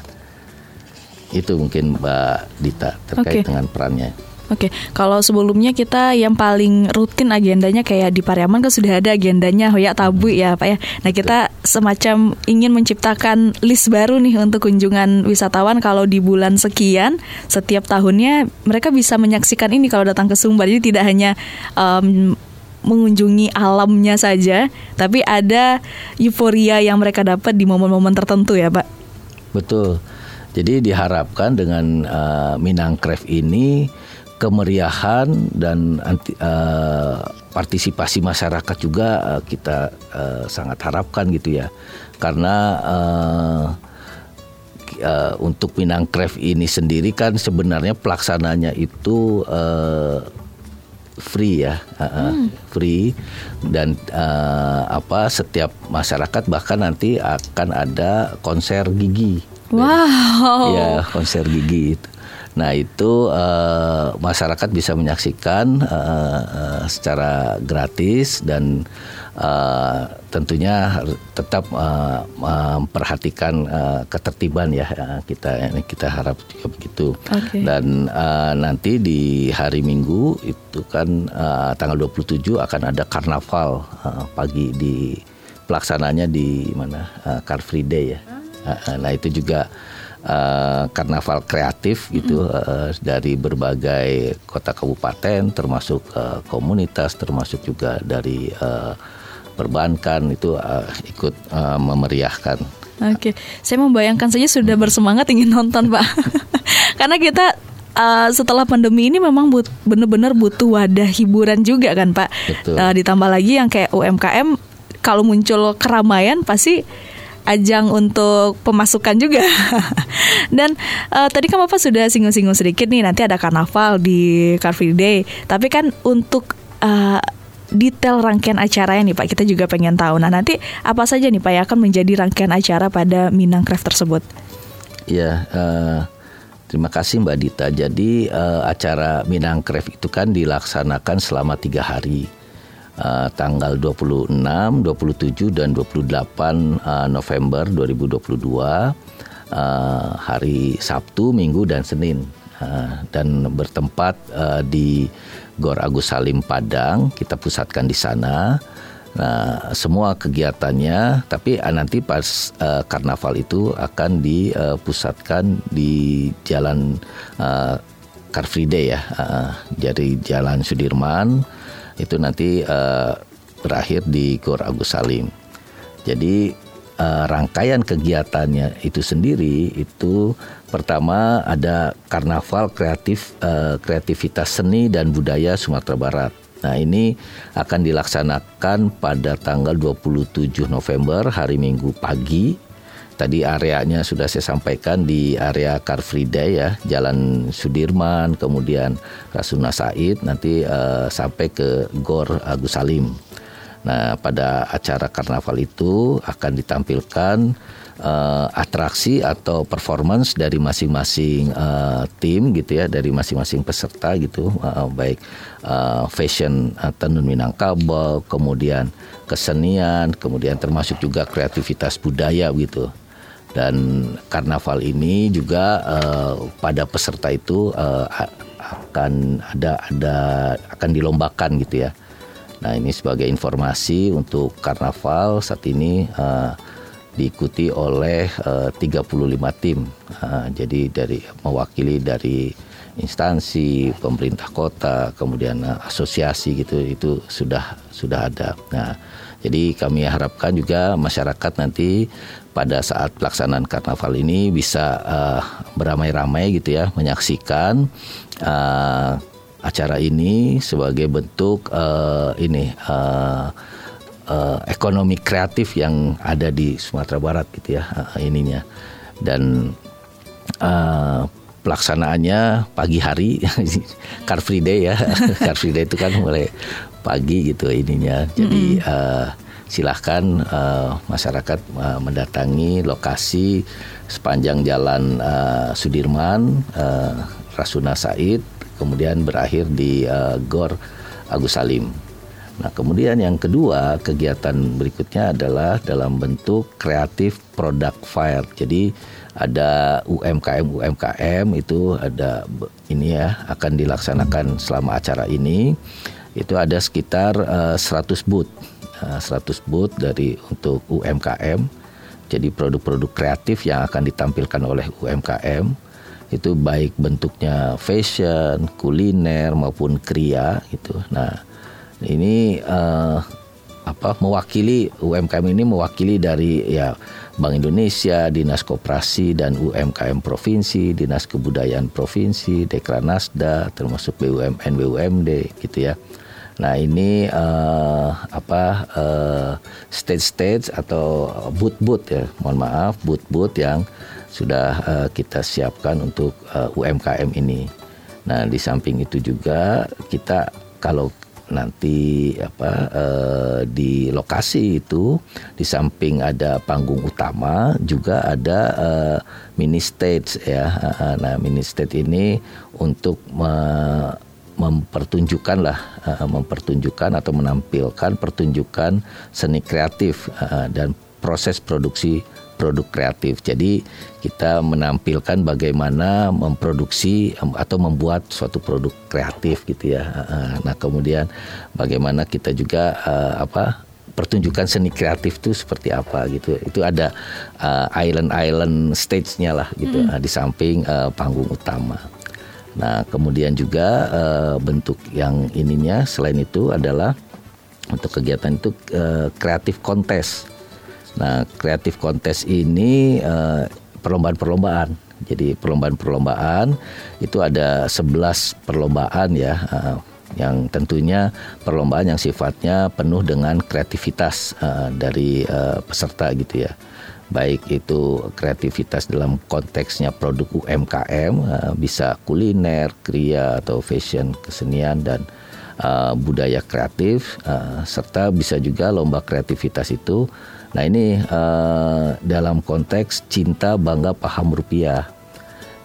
Itu mungkin Mbak Dita terkait okay. dengan perannya. Oke, kalau sebelumnya kita yang paling rutin agendanya kayak di Pariaman kan sudah ada agendanya Hoyak Tabu ya Pak ya. Nah kita semacam ingin menciptakan list baru nih untuk kunjungan wisatawan kalau di bulan sekian setiap tahunnya mereka bisa menyaksikan ini kalau datang ke Sumbar. Jadi tidak hanya um, mengunjungi alamnya saja, tapi ada euforia yang mereka dapat di momen-momen tertentu ya Pak. Betul. Jadi diharapkan dengan uh, Minangkref ini kemeriahan dan anti, uh, partisipasi masyarakat juga uh, kita uh, sangat harapkan gitu ya. Karena uh, uh, untuk Minangkref ini sendiri kan sebenarnya pelaksananya itu uh, free ya, uh, hmm. free dan uh, apa setiap masyarakat bahkan nanti akan ada konser gigi Wow. Ya konser gigi itu. Nah itu uh, masyarakat bisa menyaksikan uh, uh, secara gratis dan uh, tentunya tetap uh, memperhatikan uh, ketertiban ya kita kita harap juga begitu. Okay. Dan uh, nanti di hari Minggu itu kan uh, tanggal 27 akan ada karnaval uh, pagi di pelaksananya di mana uh, Car Free Day ya. Nah itu juga uh, karnaval kreatif gitu mm. uh, dari berbagai kota kabupaten, termasuk uh, komunitas, termasuk juga dari uh, perbankan itu uh, ikut uh, memeriahkan. Oke, okay. saya membayangkan saja sudah bersemangat ingin nonton pak, karena kita uh, setelah pandemi ini memang but, benar-benar butuh wadah hiburan juga kan pak. Betul. Uh, ditambah lagi yang kayak UMKM kalau muncul keramaian pasti ajang untuk pemasukan juga. Dan uh, tadi kan Bapak sudah singgung-singgung sedikit nih nanti ada karnaval di Car Free Day. Tapi kan untuk uh, detail rangkaian acaranya nih Pak, kita juga pengen tahu. Nah, nanti apa saja nih Pak yang akan menjadi rangkaian acara pada Minang Craft tersebut? Ya, uh, terima kasih Mbak Dita. Jadi uh, acara Minang Craft itu kan dilaksanakan selama tiga hari uh, tanggal 26, 27 dan 28 uh, November 2022 uh, hari Sabtu, Minggu dan Senin. Uh, dan bertempat uh, di Gor Agus Salim Padang. Kita pusatkan di sana. Nah, semua kegiatannya, tapi nanti pas uh, karnaval itu akan dipusatkan di Jalan uh, Car Free Day ya, uh, jadi Jalan Sudirman itu nanti uh, berakhir di Gor Agus Salim. Jadi uh, rangkaian kegiatannya itu sendiri itu pertama ada karnaval kreatif uh, kreativitas seni dan budaya Sumatera Barat. Nah, ini akan dilaksanakan pada tanggal 27 November hari Minggu pagi Tadi areanya sudah saya sampaikan di area Car Free Day ya, Jalan Sudirman, kemudian Rasuna Said, nanti uh, sampai ke Gor Agus Salim. Nah, pada acara karnaval itu akan ditampilkan uh, atraksi atau performance dari masing-masing uh, tim gitu ya, dari masing-masing peserta gitu, uh, baik uh, fashion uh, tenun Minangkabau, kemudian kesenian, kemudian termasuk juga kreativitas budaya gitu dan karnaval ini juga uh, pada peserta itu uh, akan ada ada akan dilombakan gitu ya. Nah ini sebagai informasi untuk karnaval saat ini uh, diikuti oleh uh, 35 tim. Uh, jadi dari mewakili dari instansi pemerintah kota, kemudian uh, asosiasi gitu itu sudah sudah ada. Nah jadi kami harapkan juga masyarakat nanti pada saat pelaksanaan karnaval ini bisa uh, beramai-ramai gitu ya menyaksikan uh, acara ini sebagai bentuk uh, ini uh, uh, ekonomi kreatif yang ada di Sumatera Barat gitu ya uh, ininya. Dan uh, pelaksanaannya pagi hari Car Free Day ya. Car Free Day itu kan mulai pagi gitu ininya. Jadi mm -hmm. uh, silahkan uh, masyarakat uh, mendatangi lokasi sepanjang jalan uh, Sudirman uh, Rasuna Said kemudian berakhir di uh, Gor Agus Salim. Nah, kemudian yang kedua, kegiatan berikutnya adalah dalam bentuk kreatif product fair. Jadi ada UMKM UMKM itu ada ini ya akan dilaksanakan selama acara ini. Itu ada sekitar uh, 100 booth. Uh, 100 booth dari untuk UMKM. Jadi produk-produk kreatif yang akan ditampilkan oleh UMKM itu baik bentuknya fashion, kuliner maupun kria gitu. Nah, ini uh, apa mewakili UMKM ini mewakili dari ya Bank Indonesia, Dinas Koperasi dan UMKM Provinsi, Dinas Kebudayaan Provinsi, Dekranasda, termasuk BUMN BUMD gitu ya. Nah ini uh, apa uh, stage-stage atau booth-booth ya, mohon maaf booth-booth yang sudah uh, kita siapkan untuk uh, UMKM ini. Nah, di samping itu juga kita kalau nanti apa uh, di lokasi itu di samping ada panggung utama juga ada uh, mini stage ya. Nah, mini stage ini untuk me mempertunjukkan lah uh, mempertunjukkan atau menampilkan pertunjukan seni kreatif uh, dan proses produksi produk kreatif. Jadi kita menampilkan bagaimana memproduksi atau membuat suatu produk kreatif gitu ya. Nah kemudian bagaimana kita juga uh, apa pertunjukan seni kreatif itu seperti apa gitu. Itu ada uh, island island stage-nya lah gitu mm. di samping uh, panggung utama. Nah kemudian juga uh, bentuk yang ininya selain itu adalah untuk kegiatan itu kreatif uh, kontes. Nah, kreatif kontes ini uh, perlombaan-perlombaan. Jadi perlombaan-perlombaan itu ada 11 perlombaan ya uh, yang tentunya perlombaan yang sifatnya penuh dengan kreativitas uh, dari uh, peserta gitu ya. Baik itu kreativitas dalam konteksnya produk UMKM uh, bisa kuliner, kria atau fashion, kesenian dan uh, budaya kreatif uh, serta bisa juga lomba kreativitas itu Nah ini uh, dalam konteks cinta bangga paham rupiah.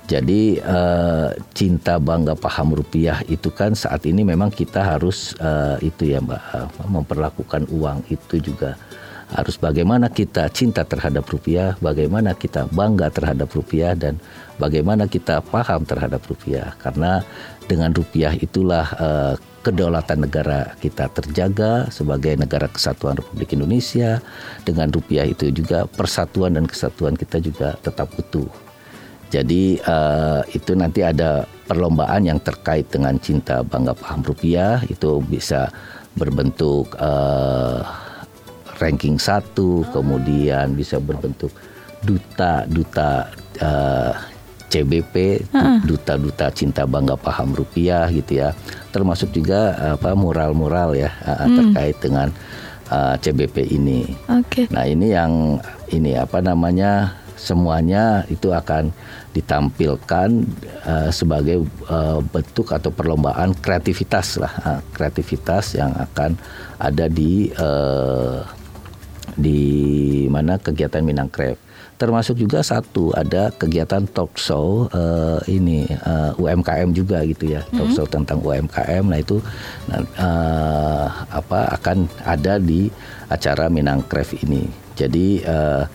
Jadi uh, cinta bangga paham rupiah itu kan saat ini memang kita harus uh, itu ya mbak uh, memperlakukan uang itu juga harus bagaimana kita cinta terhadap rupiah, bagaimana kita bangga terhadap rupiah dan bagaimana kita paham terhadap rupiah karena dengan rupiah itulah uh, kedaulatan negara kita terjaga sebagai negara kesatuan Republik Indonesia. Dengan rupiah itu juga persatuan dan kesatuan kita juga tetap utuh. Jadi uh, itu nanti ada perlombaan yang terkait dengan cinta bangga paham rupiah itu bisa berbentuk uh, ranking satu, kemudian bisa berbentuk duta duta uh, CBP duta-duta cinta bangga paham rupiah gitu ya termasuk juga apa mural-mural ya hmm. terkait dengan uh, CBP ini. Okay. Nah ini yang ini apa namanya semuanya itu akan ditampilkan uh, sebagai uh, bentuk atau perlombaan kreativitas lah uh, kreativitas yang akan ada di uh, di mana kegiatan Minang Craft. Termasuk juga satu ada kegiatan talk show uh, ini uh, eh, UMKM juga gitu ya. Mm-hmm. talk show tentang UMKM nah itu uh, apa akan ada di acara Minang Craft ini. Jadi uh,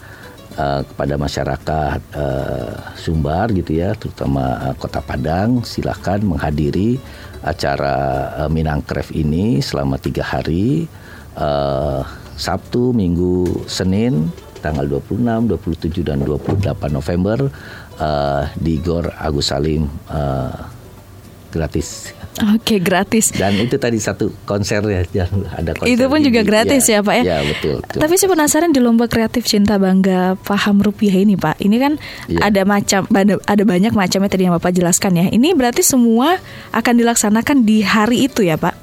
uh, kepada masyarakat uh, Sumbar gitu ya terutama uh, Kota Padang silahkan menghadiri acara uh, Minang Craft ini selama tiga hari. Uh, Sabtu, Minggu, Senin tanggal 26, 27 dan 28 November uh, di Gor Agus Salim uh, gratis. Oke, okay, gratis. Dan itu tadi satu konser ya, ada konser. Itu pun juga gratis ya, ya Pak ya? Ya, betul, betul. Tapi saya penasaran di lomba kreatif cinta bangga paham rupiah ini Pak. Ini kan ya. ada macam ada banyak macamnya tadi yang Bapak jelaskan ya. Ini berarti semua akan dilaksanakan di hari itu ya Pak?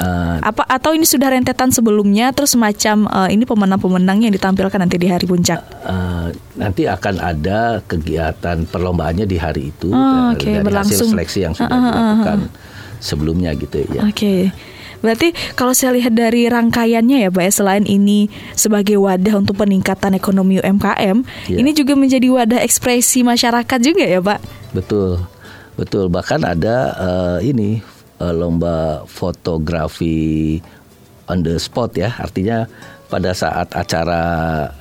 Uh, apa atau ini sudah rentetan sebelumnya terus semacam uh, ini pemenang-pemenang yang ditampilkan nanti di hari puncak? Uh, nanti akan ada kegiatan perlombaannya di hari itu oh, okay. dari Berlangsung. hasil seleksi yang sudah uh, uh, dilakukan uh, uh. sebelumnya gitu ya. Oke. Okay. Berarti kalau saya lihat dari rangkaiannya ya Pak ya selain ini sebagai wadah untuk peningkatan ekonomi UMKM, ya. ini juga menjadi wadah ekspresi masyarakat juga ya Pak? Betul. Betul. Bahkan ada uh, ini uh, lomba fotografi on the spot ya. Artinya pada saat acara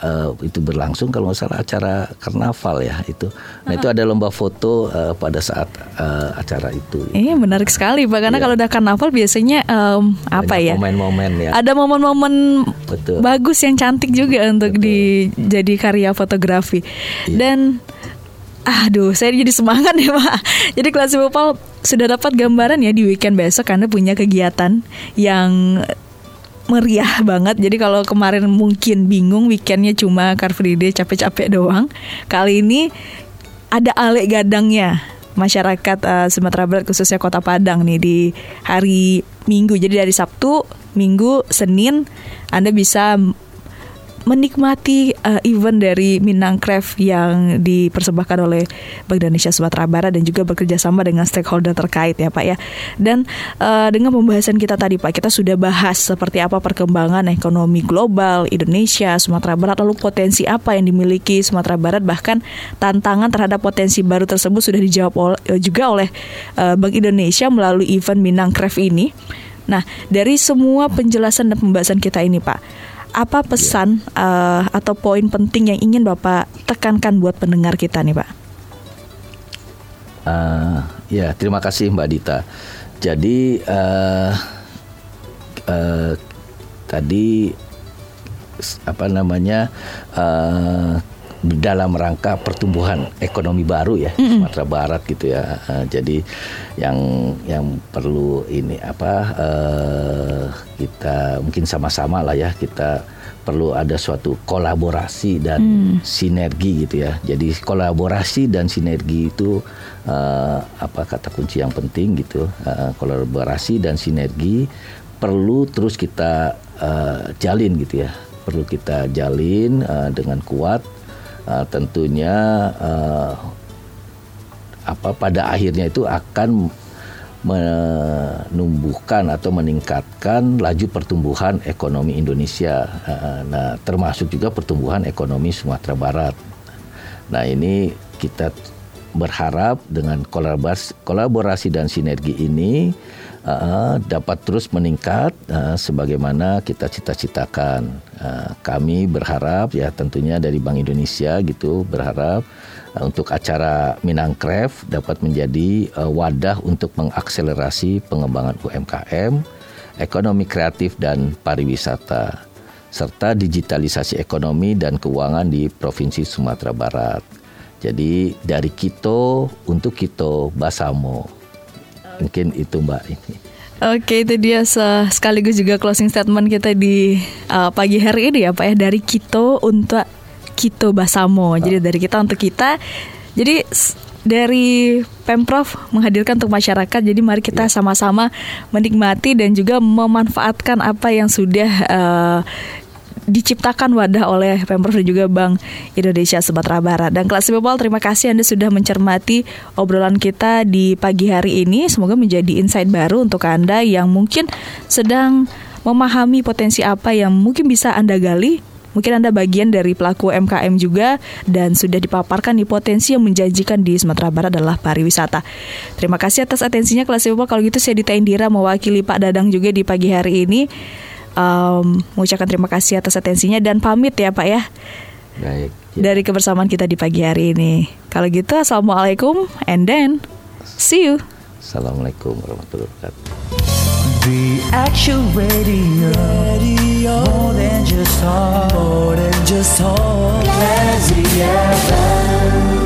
uh, itu berlangsung kalau nggak salah acara karnaval ya itu. Nah itu ada lomba foto uh, pada saat uh, acara itu. Iya menarik sekali. Pak karena yeah. kalau udah karnaval biasanya um, apa ya? momen-momen ya. Ada momen-momen bagus yang cantik juga untuk Betul. di jadi karya fotografi. Yeah. dan Aduh, saya jadi semangat ya Pak. Jadi kelas Bupal sudah dapat gambaran ya di weekend besok karena punya kegiatan yang meriah banget. Jadi kalau kemarin mungkin bingung weekendnya cuma Car Free Day capek-capek doang. Kali ini ada ale gadangnya masyarakat uh, Sumatera Barat khususnya Kota Padang nih di hari Minggu. Jadi dari Sabtu, Minggu, Senin Anda bisa menikmati uh, event dari Minang Craft yang dipersembahkan oleh Bank Indonesia Sumatera Barat dan juga bekerja sama dengan stakeholder terkait ya Pak ya. Dan uh, dengan pembahasan kita tadi Pak, kita sudah bahas seperti apa perkembangan ekonomi global Indonesia, Sumatera Barat, lalu potensi apa yang dimiliki Sumatera Barat, bahkan tantangan terhadap potensi baru tersebut sudah dijawab oleh, juga oleh uh, Bank Indonesia melalui event Minang Craft ini. Nah, dari semua penjelasan dan pembahasan kita ini Pak, apa pesan yeah. uh, atau poin penting yang ingin Bapak tekankan buat pendengar kita nih Pak? Uh, ya, terima kasih Mbak Dita. Jadi uh, uh, tadi apa namanya uh, dalam rangka pertumbuhan ekonomi baru ya mm -hmm. Sumatera Barat gitu ya. Uh, jadi yang yang perlu ini apa uh, kita mungkin sama-sama lah ya kita perlu ada suatu kolaborasi dan mm. sinergi gitu ya. Jadi kolaborasi dan sinergi itu uh, apa kata kunci yang penting gitu. Uh, kolaborasi dan sinergi perlu terus kita uh, jalin gitu ya. Perlu kita jalin uh, dengan kuat uh, tentunya uh, apa pada akhirnya itu akan menumbuhkan atau meningkatkan laju pertumbuhan ekonomi Indonesia. Uh, nah, termasuk juga pertumbuhan ekonomi Sumatera Barat. Nah, ini kita berharap dengan kolaborasi dan sinergi ini uh, dapat terus meningkat uh, sebagaimana kita cita-citakan. Uh, kami berharap ya tentunya dari Bank Indonesia gitu berharap uh, untuk acara Minangkref dapat menjadi uh, wadah untuk mengakselerasi pengembangan UMKM, ekonomi kreatif dan pariwisata serta digitalisasi ekonomi dan keuangan di Provinsi Sumatera Barat. Jadi dari Kito untuk Kito Basamo mungkin itu mbak ini. Oke itu dia sekaligus juga closing statement kita di uh, pagi hari ini ya Pak ya dari Kito untuk Kito Basamo. Jadi dari kita untuk kita. Jadi dari Pemprov menghadirkan untuk masyarakat. Jadi mari kita ya. sama-sama menikmati dan juga memanfaatkan apa yang sudah uh, diciptakan wadah oleh Pemprov dan juga Bank Indonesia Sumatera Barat. Dan kelas People, terima kasih Anda sudah mencermati obrolan kita di pagi hari ini. Semoga menjadi insight baru untuk Anda yang mungkin sedang memahami potensi apa yang mungkin bisa Anda gali Mungkin Anda bagian dari pelaku MKM juga dan sudah dipaparkan di potensi yang menjanjikan di Sumatera Barat adalah pariwisata. Terima kasih atas atensinya kelas People. Kalau gitu saya Dita Indira mewakili Pak Dadang juga di pagi hari ini um, mengucapkan terima kasih atas atensinya dan pamit ya Pak ya. Baik. Ya. Dari kebersamaan kita di pagi hari ini. Kalau gitu assalamualaikum and then see you. Assalamualaikum warahmatullahi wabarakatuh. The Action Radio, radio. more than just talk, more than just talk. Classy FM.